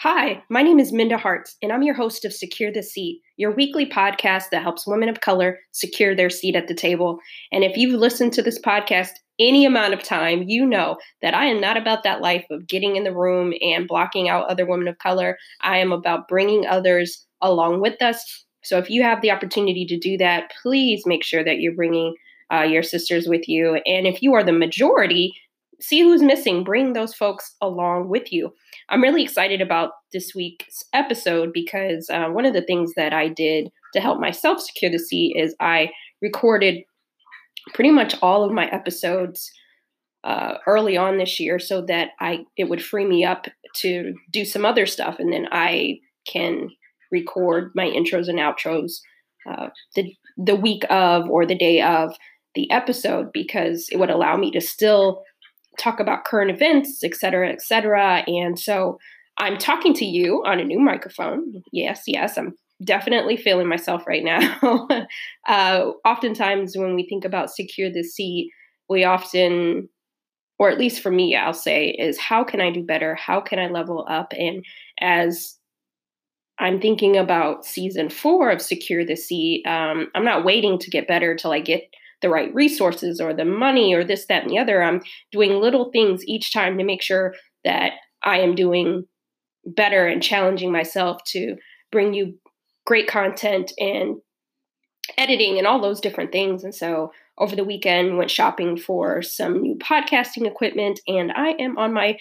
Hi, my name is Minda Harts, and I'm your host of Secure the Seat, your weekly podcast that helps women of color secure their seat at the table. And if you've listened to this podcast any amount of time, you know that I am not about that life of getting in the room and blocking out other women of color. I am about bringing others along with us. So if you have the opportunity to do that, please make sure that you're bringing uh, your sisters with you. And if you are the majority, see who's missing, bring those folks along with you. I'm really excited about this week's episode because uh, one of the things that I did to help myself secure the seat is I recorded pretty much all of my episodes uh, early on this year so that I it would free me up to do some other stuff, and then I can record my intros and outros uh, the the week of or the day of the episode because it would allow me to still talk about current events, et cetera, et cetera. And so I'm talking to you on a new microphone. Yes, yes, I'm definitely feeling myself right now. uh, oftentimes, when we think about secure the seat, we often, or at least for me, I'll say, is how can I do better? How can I level up? And as I'm thinking about season four of Secure the Seat, um, I'm not waiting to get better till I get the right resources or the money or this, that, and the other. I'm doing little things each time to make sure that I am doing better and challenging myself to bring you great content and editing and all those different things. And so over the weekend went shopping for some new podcasting equipment and I am on my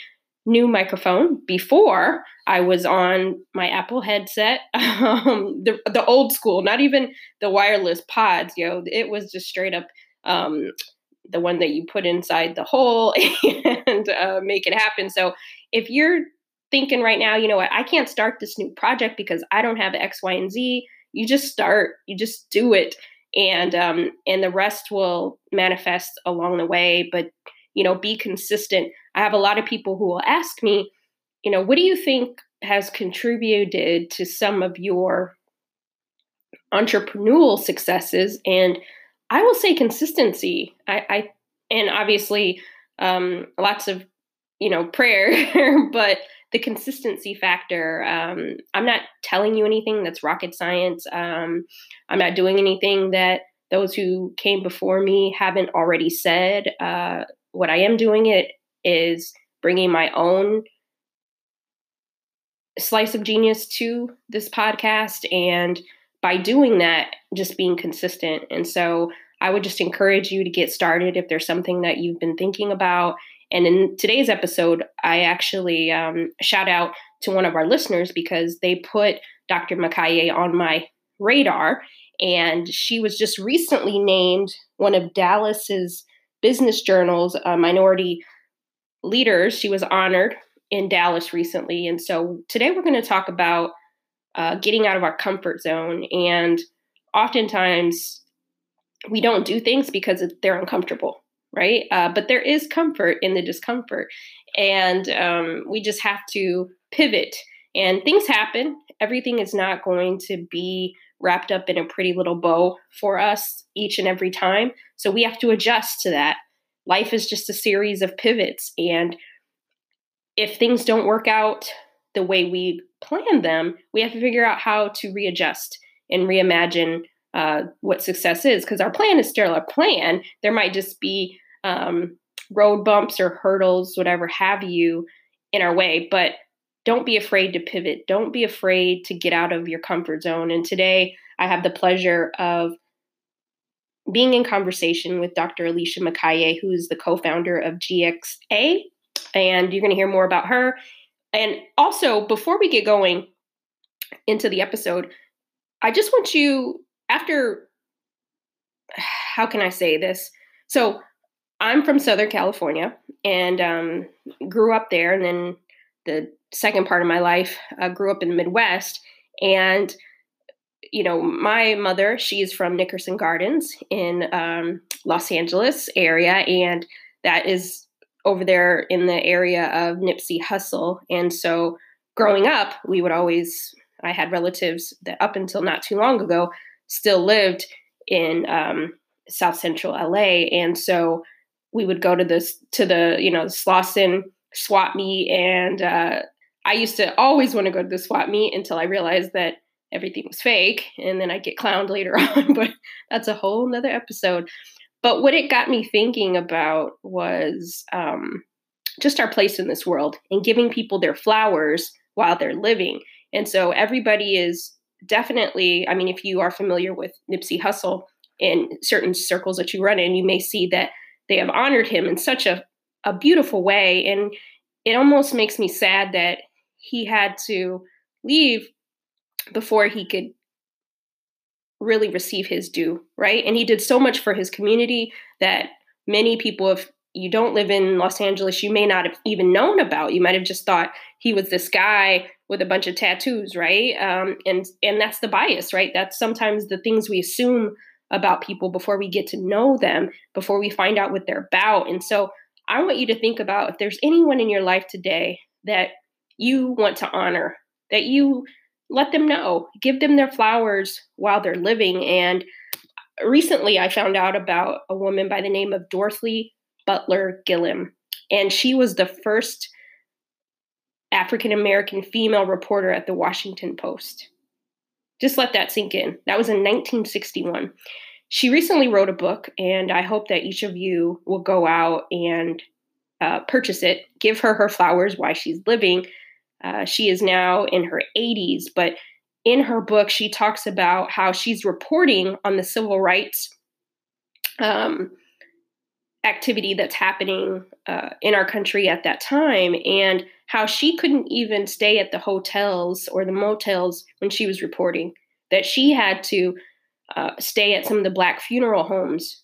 new microphone. Before I was on my Apple headset, um, the the old school, not even the wireless pods. Yo, it was just straight up um, the one that you put inside the hole and uh, make it happen. So if you're thinking right now, you know what, I can't start this new project because I don't have X, Y, and Z. You just start. You just do it, and um, and the rest will manifest along the way. But you know, be consistent. I have a lot of people who will ask me, you know, what do you think has contributed to some of your entrepreneurial successes? And I will say consistency. I, I and obviously um, lots of you know prayer, but the consistency factor. Um, I'm not telling you anything that's rocket science. Um, I'm not doing anything that those who came before me haven't already said. Uh, what I am doing it is bringing my own slice of genius to this podcast. And by doing that just being consistent. And so i would just encourage you to get started if there's something that you've been thinking about. And in today's episode i actually um, shout out to one of our listeners because they put dr makaye on my radar. And she was just recently named one of dallas's business journals uh, minority leaders. She was honored in Dallas recently. And so today we're going to talk about uh, getting out of our comfort zone. And oftentimes we don't do things because they're uncomfortable, right? Uh, but there is comfort in the discomfort. And um, we just have to pivot. And things happen. Everything is not going to be wrapped up in a pretty little bow for us each and every time. So we have to adjust to that. Life is just a series of pivots. And if things don't work out the way we plan them, we have to figure out how to readjust and reimagine uh, what success is. Because our plan is still a plan. There might just be um, road bumps or hurdles, whatever have you, in our way. But don't be afraid to pivot. Don't be afraid to get out of your comfort zone. And today I have the pleasure of being in conversation with Dr. Alicia Makaye, who is the co founder of GXA. And you're going to hear more about her. And also, before we get going into the episode, I just want you, after, how can I say this? So, I'm from Southern California and um, grew up there. And then the second part of my life, uh, grew up in the Midwest. And, you know, my mother, she's from Nickerson Gardens in um, Los Angeles area. And that is over there in the area of Nipsey Hussle. And so growing up, we would always, I had relatives that up until not too long ago still lived in um, South Central LA. And so we would go to this, to the, you know, Slauson swap meet and uh, I used to always want to go to the swap meet until I realized that everything was fake and then I get clowned later on, but that's a whole nother episode. But what it got me thinking about was um, just our place in this world and giving people their flowers while they're living. And so everybody is definitely, I mean, if you are familiar with Nipsey Hussle in certain circles that you run in, you may see that they have honored him in such a, a beautiful way. And it almost makes me sad that he had to leave before he could really receive his due, right? And he did so much for his community that many people, if you don't live in Los Angeles, you may not have even known about. You might have just thought he was this guy with a bunch of tattoos, right? Um, and and that's the bias, right? That's sometimes the things we assume about people before we get to know them, before we find out what they're about. And so I want you to think about if there's anyone in your life today that you want to honor, that you let them know, give them their flowers while they're living. And recently I found out about a woman by the name of Dorothy Butler Gilliam. And she was the first African American female reporter at the Washington Post. Just let that sink in. That was in 1961. She recently wrote a book, and I hope that each of you will go out and uh, purchase it, give her her flowers while she's living, uh, she is now in her 80s, but in her book, she talks about how she's reporting on the civil rights um, activity that's happening uh, in our country at that time and how she couldn't even stay at the hotels or the motels when she was reporting, that she had to uh, stay at some of the black funeral homes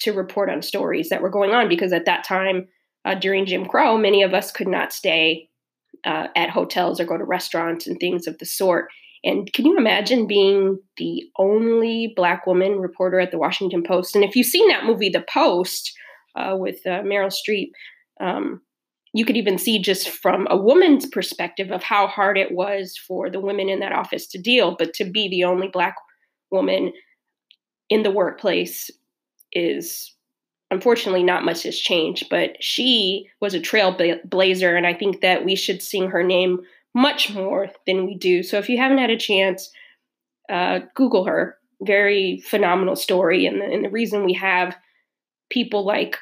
to report on stories that were going on because at that time uh, during Jim Crow, many of us could not stay uh, at hotels or go to restaurants and things of the sort. And can you imagine being the only Black woman reporter at the Washington Post? And if you've seen that movie, The Post, uh, with uh, Meryl Streep, um, you could even see just from a woman's perspective of how hard it was for the women in that office to deal. But to be the only Black woman in the workplace is unfortunately not much has changed but she was a trailblazer and i think that we should sing her name much more than we do. So if you haven't had a chance uh, google her. Very phenomenal story and the, and the reason we have people like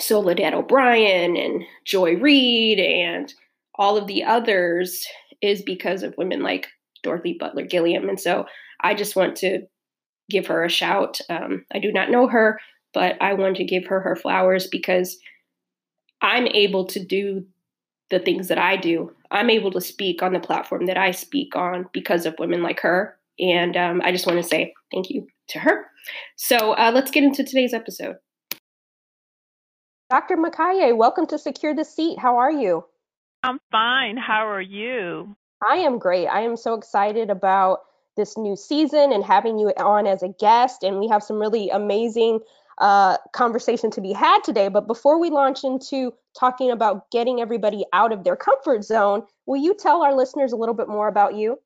soledad o'brien and joy reid and all of the others is because of women like dorothy butler gilliam. And so i just want to give her a shout um, i do not know her but I want to give her her flowers because I'm able to do the things that I do. I'm able to speak on the platform that I speak on because of women like her. And um, I just want to say thank you to her. So uh, let's get into today's episode. Dr. Makaye, welcome to Secure the Seat. How are you? I'm fine. How are you? I am great. I am so excited about this new season and having you on as a guest. And we have some really amazing uh, conversation to be had today. But before we launch into talking about getting everybody out of their comfort zone, will you tell our listeners a little bit more about you?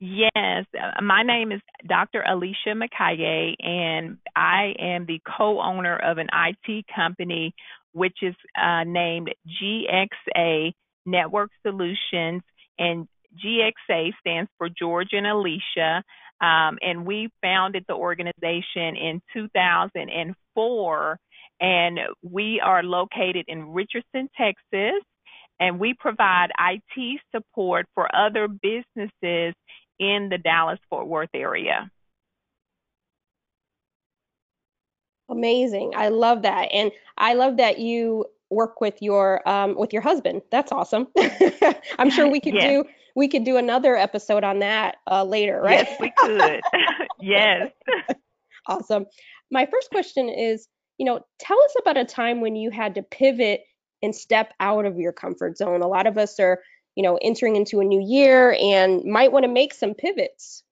Yes, uh, my name is Dr. Alicia Makaye, and I am the co owner of an IT company which is uh, named GXA Network Solutions. And GXA stands for George and Alicia. Um, and we founded the organization in 2004, and we are located in Richardson, Texas, and we provide IT support for other businesses in the Dallas Fort Worth area. Amazing. I love that. And I love that you work with your um, with your husband. That's awesome. I'm sure we could yes. do we could do another episode on that uh, later, right? Yes, we could. yes. awesome. My first question is, you know, tell us about a time when you had to pivot and step out of your comfort zone. A lot of us are, you know, entering into a new year and might want to make some pivots.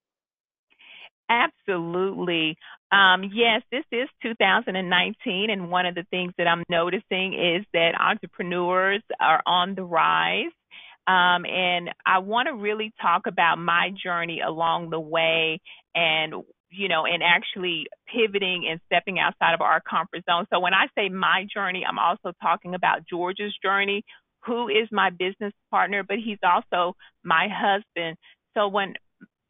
Absolutely. Um, yes, this is 2019, and one of the things that I'm noticing is that entrepreneurs are on the rise. Um, and I want to really talk about my journey along the way and you know, and actually pivoting and stepping outside of our comfort zone. So when I say my journey, I'm also talking about George's journey, who is my business partner, but he's also my husband. So when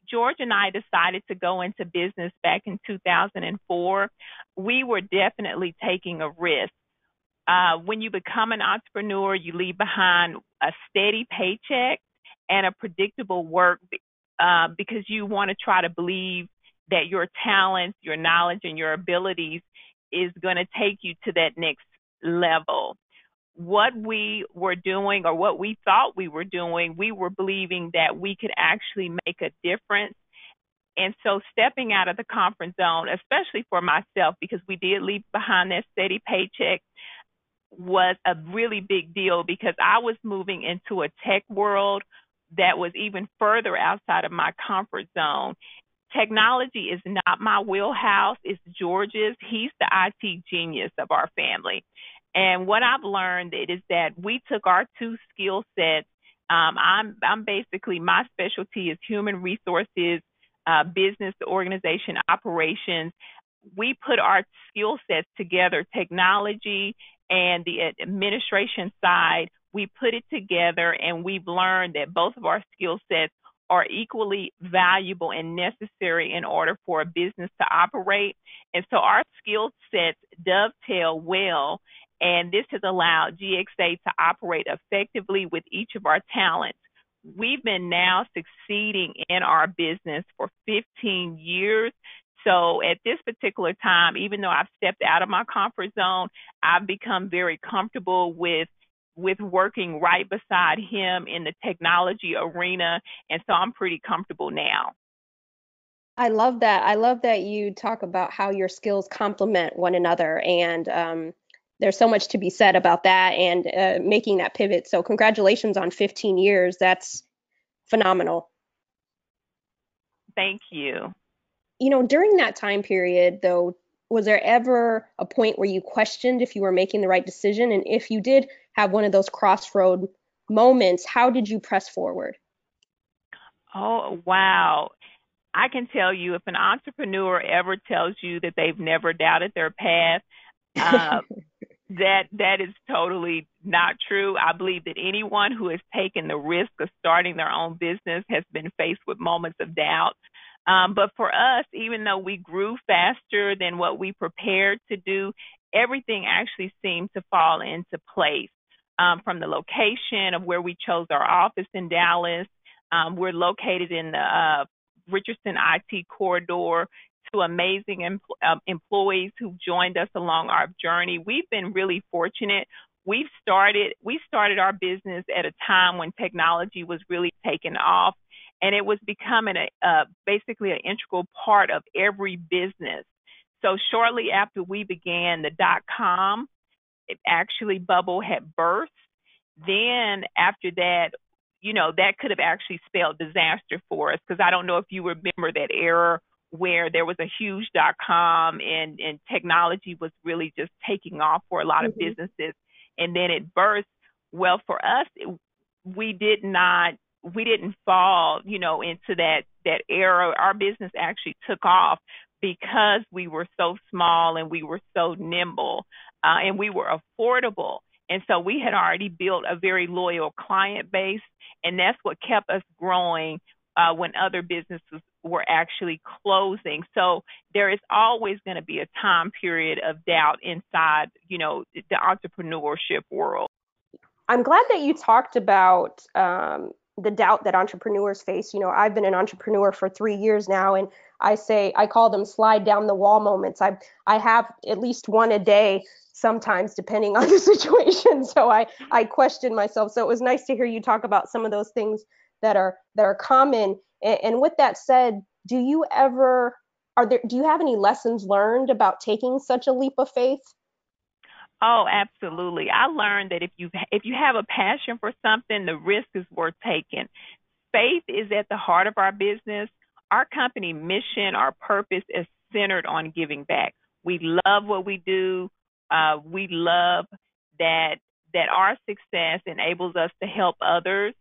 George and I decided to go into business back in 2004, we were definitely taking a risk. Uh, when you become an entrepreneur, you leave behind a steady paycheck and a predictable work uh, because you want to try to believe that your talents, your knowledge, and your abilities is going to take you to that next level. What we were doing, or what we thought we were doing, we were believing that we could actually make a difference. And so, stepping out of the comfort zone, especially for myself, because we did leave behind that steady paycheck, was a really big deal because I was moving into a tech world that was even further outside of my comfort zone. Technology is not my wheelhouse, it's George's. He's the IT genius of our family. And what I've learned is that we took our two skill sets. Um, I'm I'm basically my specialty is human resources, uh, business organization operations. We put our skill sets together, technology and the administration side. We put it together, and we've learned that both of our skill sets are equally valuable and necessary in order for a business to operate. And so our skill sets dovetail well, and this has allowed GXA to operate effectively with each of our talents. We've been now succeeding in our business for 15 years. So at this particular time, even though I've stepped out of my comfort zone, I've become very comfortable with with working right beside him in the technology arena. And so I'm pretty comfortable now. I love that. I love that you talk about how your skills complement one another. And um, there's so much to be said about that and uh, making that pivot. So, congratulations on 15 years. That's phenomenal. Thank you. You know, during that time period, though, was there ever a point where you questioned if you were making the right decision? And if you did have one of those crossroad moments, how did you press forward? Oh, wow. I can tell you if an entrepreneur ever tells you that they've never doubted their path, uh, that that is totally not true. I believe that anyone who has taken the risk of starting their own business has been faced with moments of doubt. Um, but for us, even though we grew faster than what we prepared to do, everything actually seemed to fall into place. Um, from the location of where we chose our office in Dallas, um, we're located in the uh, Richardson IT corridor to amazing em- um, employees who joined us along our journey. We've been really fortunate. We've started we started our business at a time when technology was really taking off and it was becoming a uh, basically an integral part of every business. So shortly after we began the dot com, it actually bubble had burst. Then after that, you know, that could have actually spelled disaster for us because I don't know if you remember that era where there was a huge dot com and and technology was really just taking off for a lot of mm-hmm. businesses and then it burst well for us it, we did not we didn't fall, you know, into that that era. Our business actually took off because we were so small and we were so nimble uh, and we were affordable. And so we had already built a very loyal client base, and that's what kept us growing uh, when other businesses were actually closing. So there is always going to be a time period of doubt inside, you know, the entrepreneurship world. I'm glad that you talked about um, the doubt that entrepreneurs face. You know, I've been an entrepreneur for three years now, and I say I call them slide down the wall moments. I I have at least one a day, sometimes depending on the situation. So I I question myself. So it was nice to hear you talk about some of those things that are that are common. And, and with that said, do you ever are there do you have any lessons learned about taking such a leap of faith? Oh, absolutely. I learned that if you if you have a passion for something, the risk is worth taking. Faith is at the heart of our business. Our company mission, our purpose is centered on giving back. We love what we do. Uh, we love that that our success enables us to help others.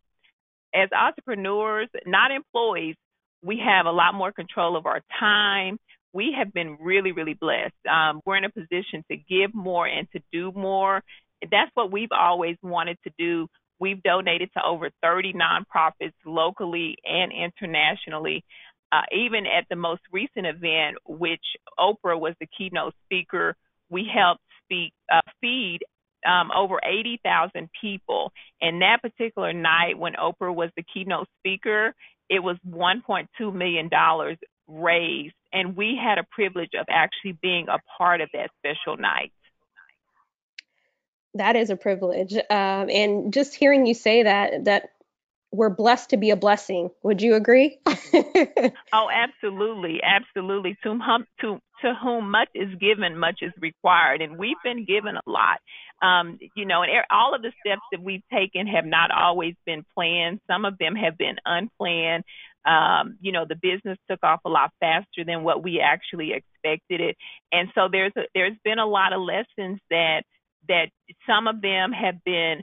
As entrepreneurs, not employees, we have a lot more control of our time we have been really, really blessed. Um, we're in a position to give more and to do more. That's what we've always wanted to do. We've donated to over 30 nonprofits locally and internationally. Uh, even at the most recent event, which Oprah was the keynote speaker, we helped speak uh, feed um, over 80,000 people. And that particular night, when Oprah was the keynote speaker, it was 1.2 million dollars raised, and we had a privilege of actually being a part of that special night. That is a privilege, um, and just hearing you say that that we're blessed to be a blessing. Would you agree? oh, absolutely, absolutely. To whom, to to whom much is given, much is required, and we've been given a lot. Um, you know, and all of the steps that we've taken have not always been planned. Some of them have been unplanned. Um, you know, the business took off a lot faster than what we actually expected it, and so there's a, there's been a lot of lessons that that some of them have been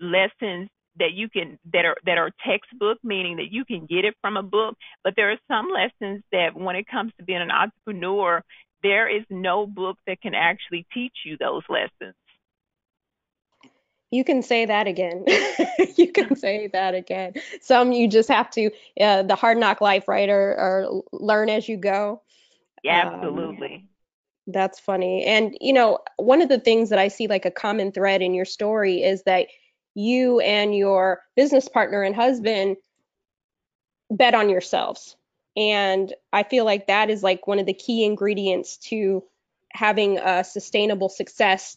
lessons that you can that are that are textbook meaning that you can get it from a book. But there are some lessons that when it comes to being an entrepreneur there is no book that can actually teach you those lessons you can say that again you can say that again some you just have to uh, the hard knock life right or, or learn as you go yeah, absolutely um, that's funny and you know one of the things that i see like a common thread in your story is that you and your business partner and husband bet on yourselves. And I feel like that is like one of the key ingredients to having a sustainable success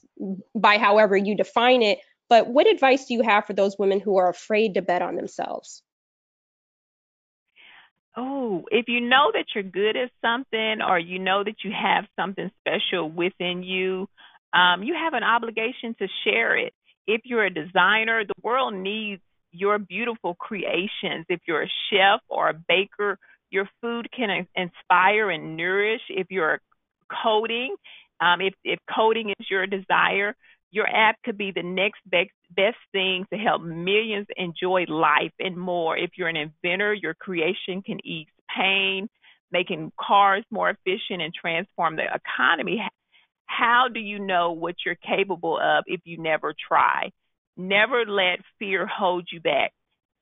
by however you define it. But what advice do you have for those women who are afraid to bet on themselves? Oh, if you know that you're good at something or you know that you have something special within you, um, you have an obligation to share it if you're a designer, the world needs your beautiful creations. If you're a chef or a baker, your food can inspire and nourish. If you're coding, um, if, if coding is your desire, your app could be the next best, best thing to help millions enjoy life and more. If you're an inventor, your creation can ease pain, making cars more efficient and transform the economy how do you know what you're capable of if you never try? Never let fear hold you back.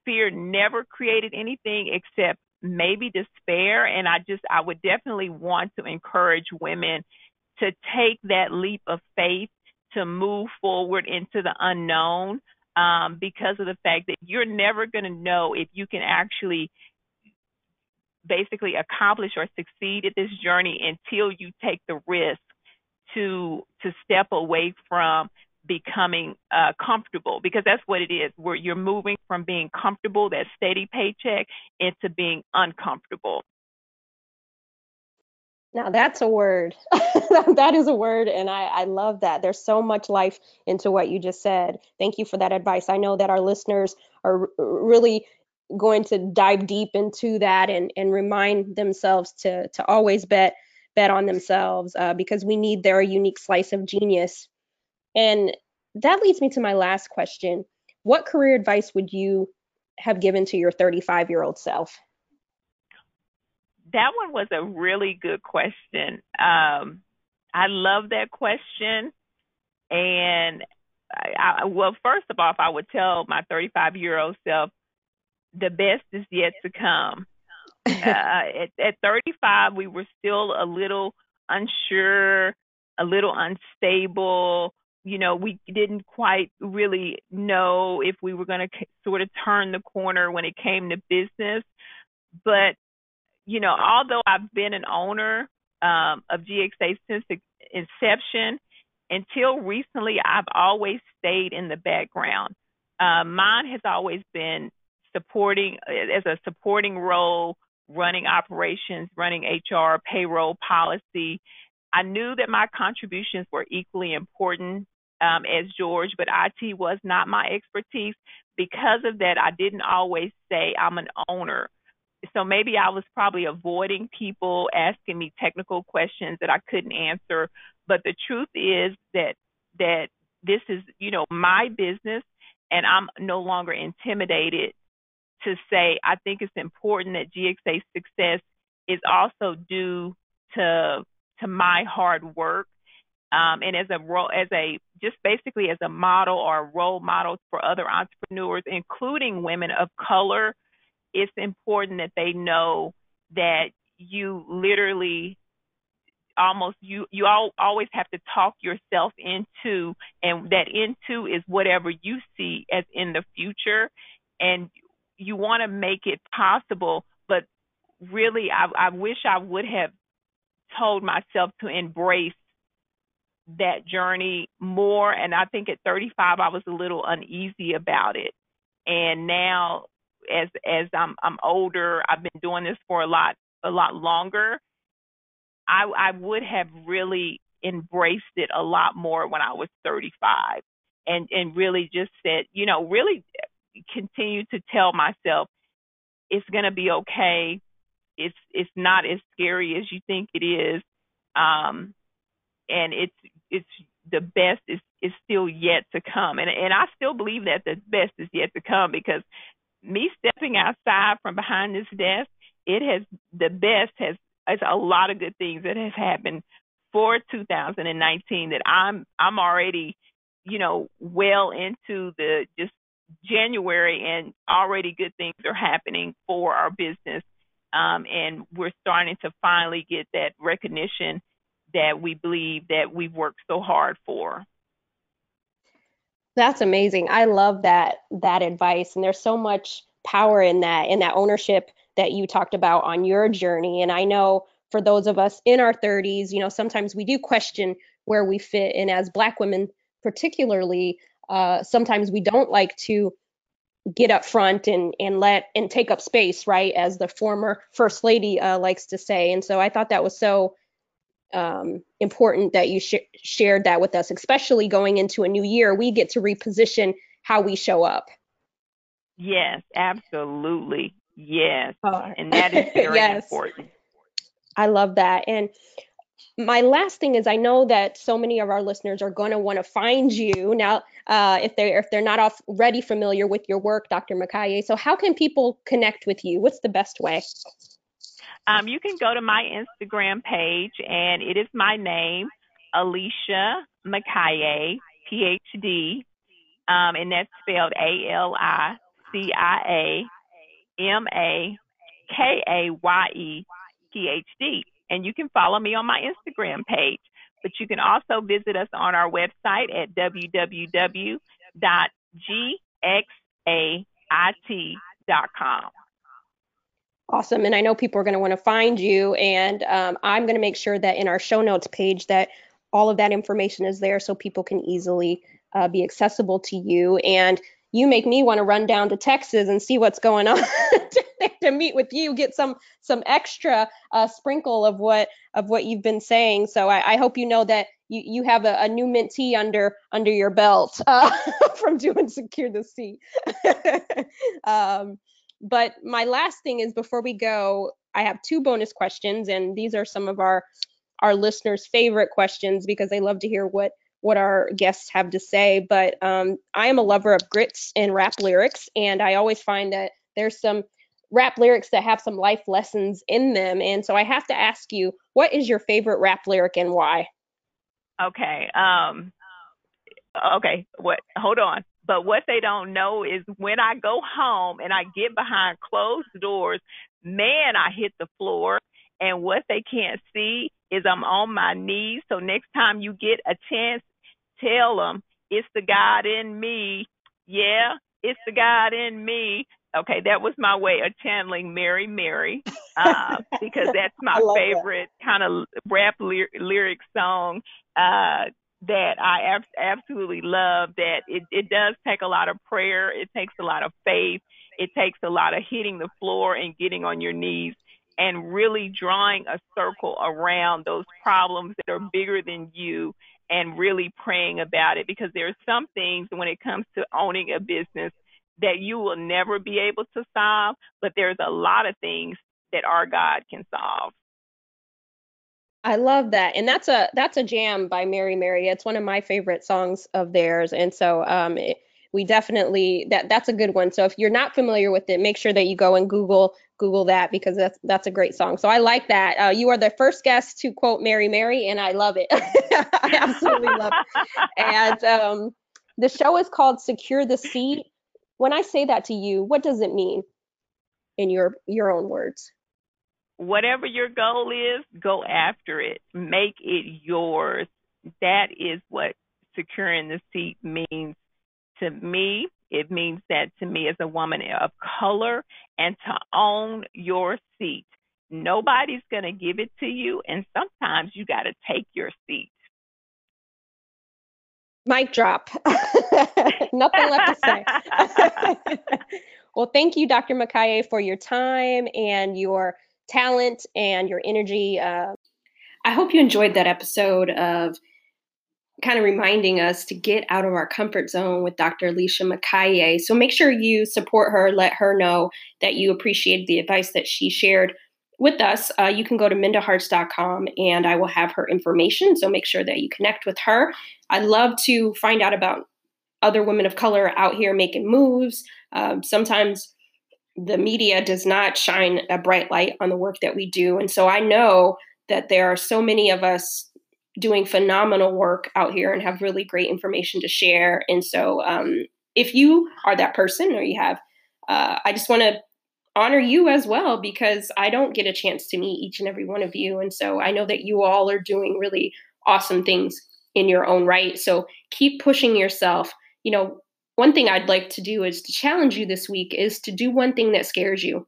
Fear never created anything except maybe despair. And I just, I would definitely want to encourage women to take that leap of faith to move forward into the unknown um, because of the fact that you're never going to know if you can actually basically accomplish or succeed at this journey until you take the risk to to step away from becoming uh, comfortable because that's what it is. Where you're moving from being comfortable, that steady paycheck, into being uncomfortable. Now that's a word. that is a word, and I, I love that. There's so much life into what you just said. Thank you for that advice. I know that our listeners are really going to dive deep into that and, and remind themselves to to always bet bet on themselves uh, because we need their unique slice of genius. And that leads me to my last question. What career advice would you have given to your 35 year old self? That one was a really good question. Um, I love that question. And I, I, well, first of all, if I would tell my 35 year old self, the best is yet to come uh, at, at 35, we were still a little unsure, a little unstable. You know, we didn't quite really know if we were going to sort of turn the corner when it came to business. But, you know, although I've been an owner um, of GXA since inception, until recently, I've always stayed in the background. Uh, mine has always been supporting as a supporting role running operations, running HR, payroll, policy. I knew that my contributions were equally important um, as George, but IT was not my expertise. Because of that, I didn't always say I'm an owner. So maybe I was probably avoiding people asking me technical questions that I couldn't answer. But the truth is that that this is, you know, my business, and I'm no longer intimidated to say I think it's important that GXA's success is also due to to my hard work um, and as a role, as a just basically as a model or a role model for other entrepreneurs, including women of color, it's important that they know that you literally almost you you all always have to talk yourself into and that into is whatever you see as in the future. And you want to make it possible but really I, I wish I would have told myself to embrace that journey more. And I think at 35 I was a little uneasy about it. And now as as I'm I'm older I've been doing this for a lot a lot longer I I would have really embraced it a lot more when I was 35 and and really just said you know really continue to tell myself it's going to be okay. It's it's not as scary as you think it is. Um and it's it's the best is is still yet to come. And and I still believe that the best is yet to come because me stepping outside from behind this desk it has the best has it's a lot of good things that has happened for 2019 that I'm I'm already you know well into the just January and already good things are happening for our business um, and we're starting to finally get that recognition that we believe that we've worked so hard for. That's amazing. I love that that advice and there's so much power in that in that ownership that you talked about on your journey and I know for those of us in our 30s, you know, sometimes we do question where we fit and as black women particularly uh, sometimes we don't like to get up front and and let and take up space right as the former first lady uh, likes to say and so i thought that was so um, important that you sh- shared that with us, especially going into a new year. We get to reposition how we show up. Yes, absolutely. Yes. Uh, and that is very yes. important. I love that. And my last thing is I know that so many of our listeners are going to want to find you now uh, if they're if they're not already familiar with your work, Dr. Makaye. So how can people connect with you? What's the best way? Um, you can go to my Instagram page, and it is my name, Alicia Makaye, PhD, um, and that's spelled A L I C I A M A K A Y E PhD. And you can follow me on my Instagram page. But you can also visit us on our website at www.gxait.com. Awesome. And I know people are going to want to find you. And um, I'm going to make sure that in our show notes page that all of that information is there so people can easily uh, be accessible to you. And you make me want to run down to Texas and see what's going on to, meet with you, get some some extra uh, sprinkle of what of what you've been saying. So I, I hope you know that you, you have a, a new mentee under under your belt uh, from doing Secure the Seat. um, but my last thing is before we go, I have two bonus questions, and these are some of our our listeners' favorite questions because they love to hear what what our guests have to say. But um, I am a lover of grits and rap lyrics, and I always find that there's some rap lyrics that have some life lessons in them. And so I have to ask you, what is your favorite rap lyric and why? Okay. Um, okay. What? Hold on. But what they don't know is when I go home and I get behind closed doors, man, I hit the floor. And what they can't see is I'm on my knees. So next time you get a chance, tell them it's the God in me. Yeah, it's the God in me. Okay, that was my way of channeling Mary Mary uh, because that's my favorite that. kind of rap ly- lyric song. Uh, that I ab- absolutely love that it, it does take a lot of prayer. It takes a lot of faith. It takes a lot of hitting the floor and getting on your knees and really drawing a circle around those problems that are bigger than you and really praying about it because there are some things when it comes to owning a business that you will never be able to solve, but there's a lot of things that our God can solve. I love that. And that's a that's a jam by Mary Mary. It's one of my favorite songs of theirs. And so um it, we definitely that that's a good one. So if you're not familiar with it, make sure that you go and Google Google that because that's that's a great song. So I like that. Uh, you are the first guest to quote Mary Mary, and I love it. I absolutely love it. And um, the show is called Secure the Seat. When I say that to you, what does it mean in your your own words? Whatever your goal is, go after it. Make it yours. That is what securing the seat means to me. It means that to me as a woman of color and to own your seat. Nobody's going to give it to you, and sometimes you got to take your seat. Mic drop. Nothing left to say. well, thank you, Dr. Makaye, for your time and your talent and your energy. Uh, I hope you enjoyed that episode of kind of reminding us to get out of our comfort zone with Dr. Alicia Makaye. So make sure you support her, let her know that you appreciate the advice that she shared with us. Uh, you can go to mindaharts.com and I will have her information. So make sure that you connect with her. I'd love to find out about other women of color out here making moves. Um, sometimes the media does not shine a bright light on the work that we do. And so I know that there are so many of us doing phenomenal work out here and have really great information to share. And so, um, if you are that person or you have, uh, I just want to honor you as well because I don't get a chance to meet each and every one of you. And so I know that you all are doing really awesome things in your own right. So keep pushing yourself. You know, one thing I'd like to do is to challenge you this week is to do one thing that scares you.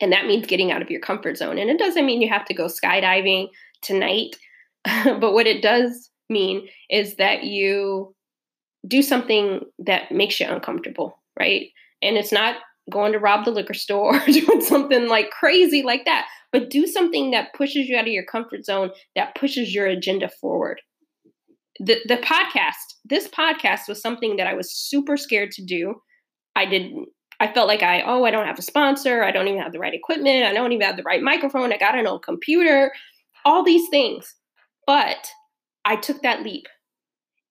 And that means getting out of your comfort zone. And it doesn't mean you have to go skydiving tonight. but what it does mean is that you do something that makes you uncomfortable, right? And it's not going to rob the liquor store or doing something like crazy like that, but do something that pushes you out of your comfort zone, that pushes your agenda forward. The, the podcast, this podcast was something that I was super scared to do. I didn't, I felt like I, oh, I don't have a sponsor. I don't even have the right equipment. I don't even have the right microphone. I got an old computer, all these things. But I took that leap.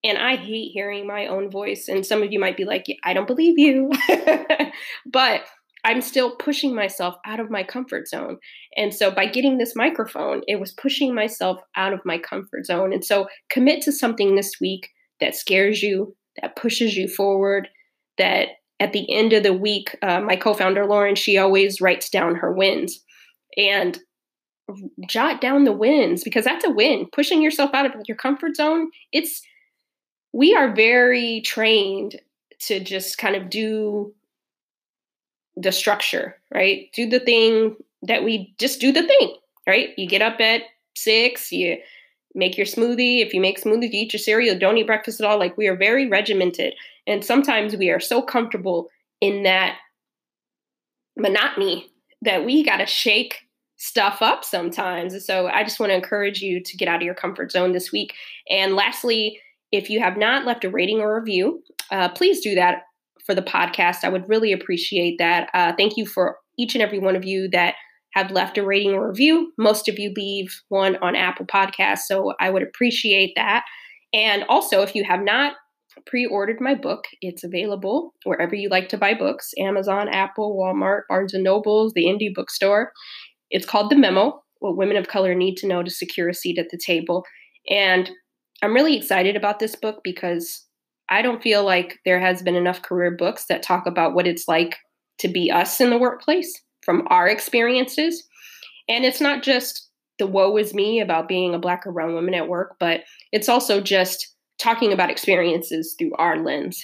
And I hate hearing my own voice. And some of you might be like, I don't believe you. but I'm still pushing myself out of my comfort zone. And so by getting this microphone, it was pushing myself out of my comfort zone. And so commit to something this week that scares you, that pushes you forward, that at the end of the week, uh, my co founder, Lauren, she always writes down her wins. And jot down the wins because that's a win. Pushing yourself out of your comfort zone, it's we are very trained to just kind of do the structure, right? Do the thing that we just do the thing, right? You get up at six, you make your smoothie. If you make smoothies, you eat your cereal, don't eat breakfast at all. Like we are very regimented. And sometimes we are so comfortable in that monotony that we got to shake stuff up sometimes. So I just want to encourage you to get out of your comfort zone this week. And lastly, if you have not left a rating or review, uh, please do that for the podcast. I would really appreciate that. Uh, thank you for each and every one of you that have left a rating or review. Most of you leave one on Apple Podcasts, so I would appreciate that. And also, if you have not pre ordered my book, it's available wherever you like to buy books Amazon, Apple, Walmart, Barnes and Nobles, the indie bookstore. It's called The Memo What Women of Color Need to Know to Secure a Seat at the Table. And I'm really excited about this book because I don't feel like there has been enough career books that talk about what it's like to be us in the workplace from our experiences. And it's not just the woe is me about being a black or brown woman at work, but it's also just talking about experiences through our lens.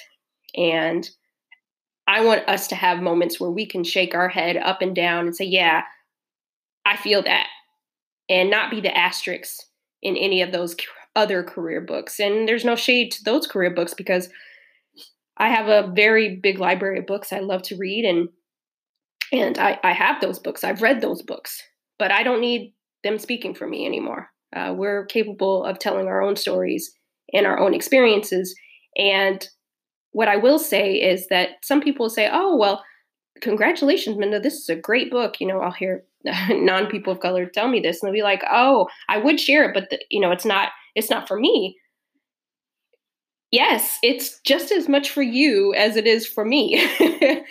And I want us to have moments where we can shake our head up and down and say, yeah, I feel that, and not be the asterisks in any of those other career books. And there's no shade to those career books because I have a very big library of books I love to read, and and I, I have those books. I've read those books, but I don't need them speaking for me anymore. Uh, we're capable of telling our own stories and our own experiences. And what I will say is that some people say, "Oh, well, congratulations, Minda. This is a great book." You know, I'll hear non people of color tell me this and they'll be like oh i would share it but the, you know it's not it's not for me Yes, it's just as much for you as it is for me.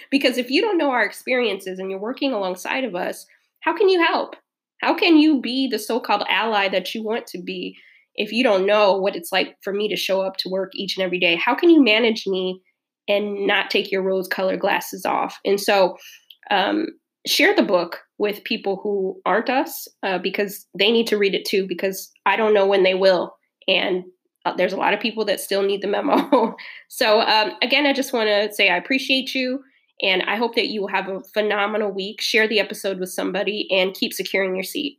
because if you don't know our experiences and you're working alongside of us, how can you help? How can you be the so called ally that you want to be if you don't know what it's like for me to show up to work each and every day? How can you manage me and not take your rose colored glasses off? And so, um, share the book with people who aren't us uh, because they need to read it too, because I don't know when they will. And uh, there's a lot of people that still need the memo. so, um, again, I just want to say I appreciate you. And I hope that you will have a phenomenal week. Share the episode with somebody and keep securing your seat.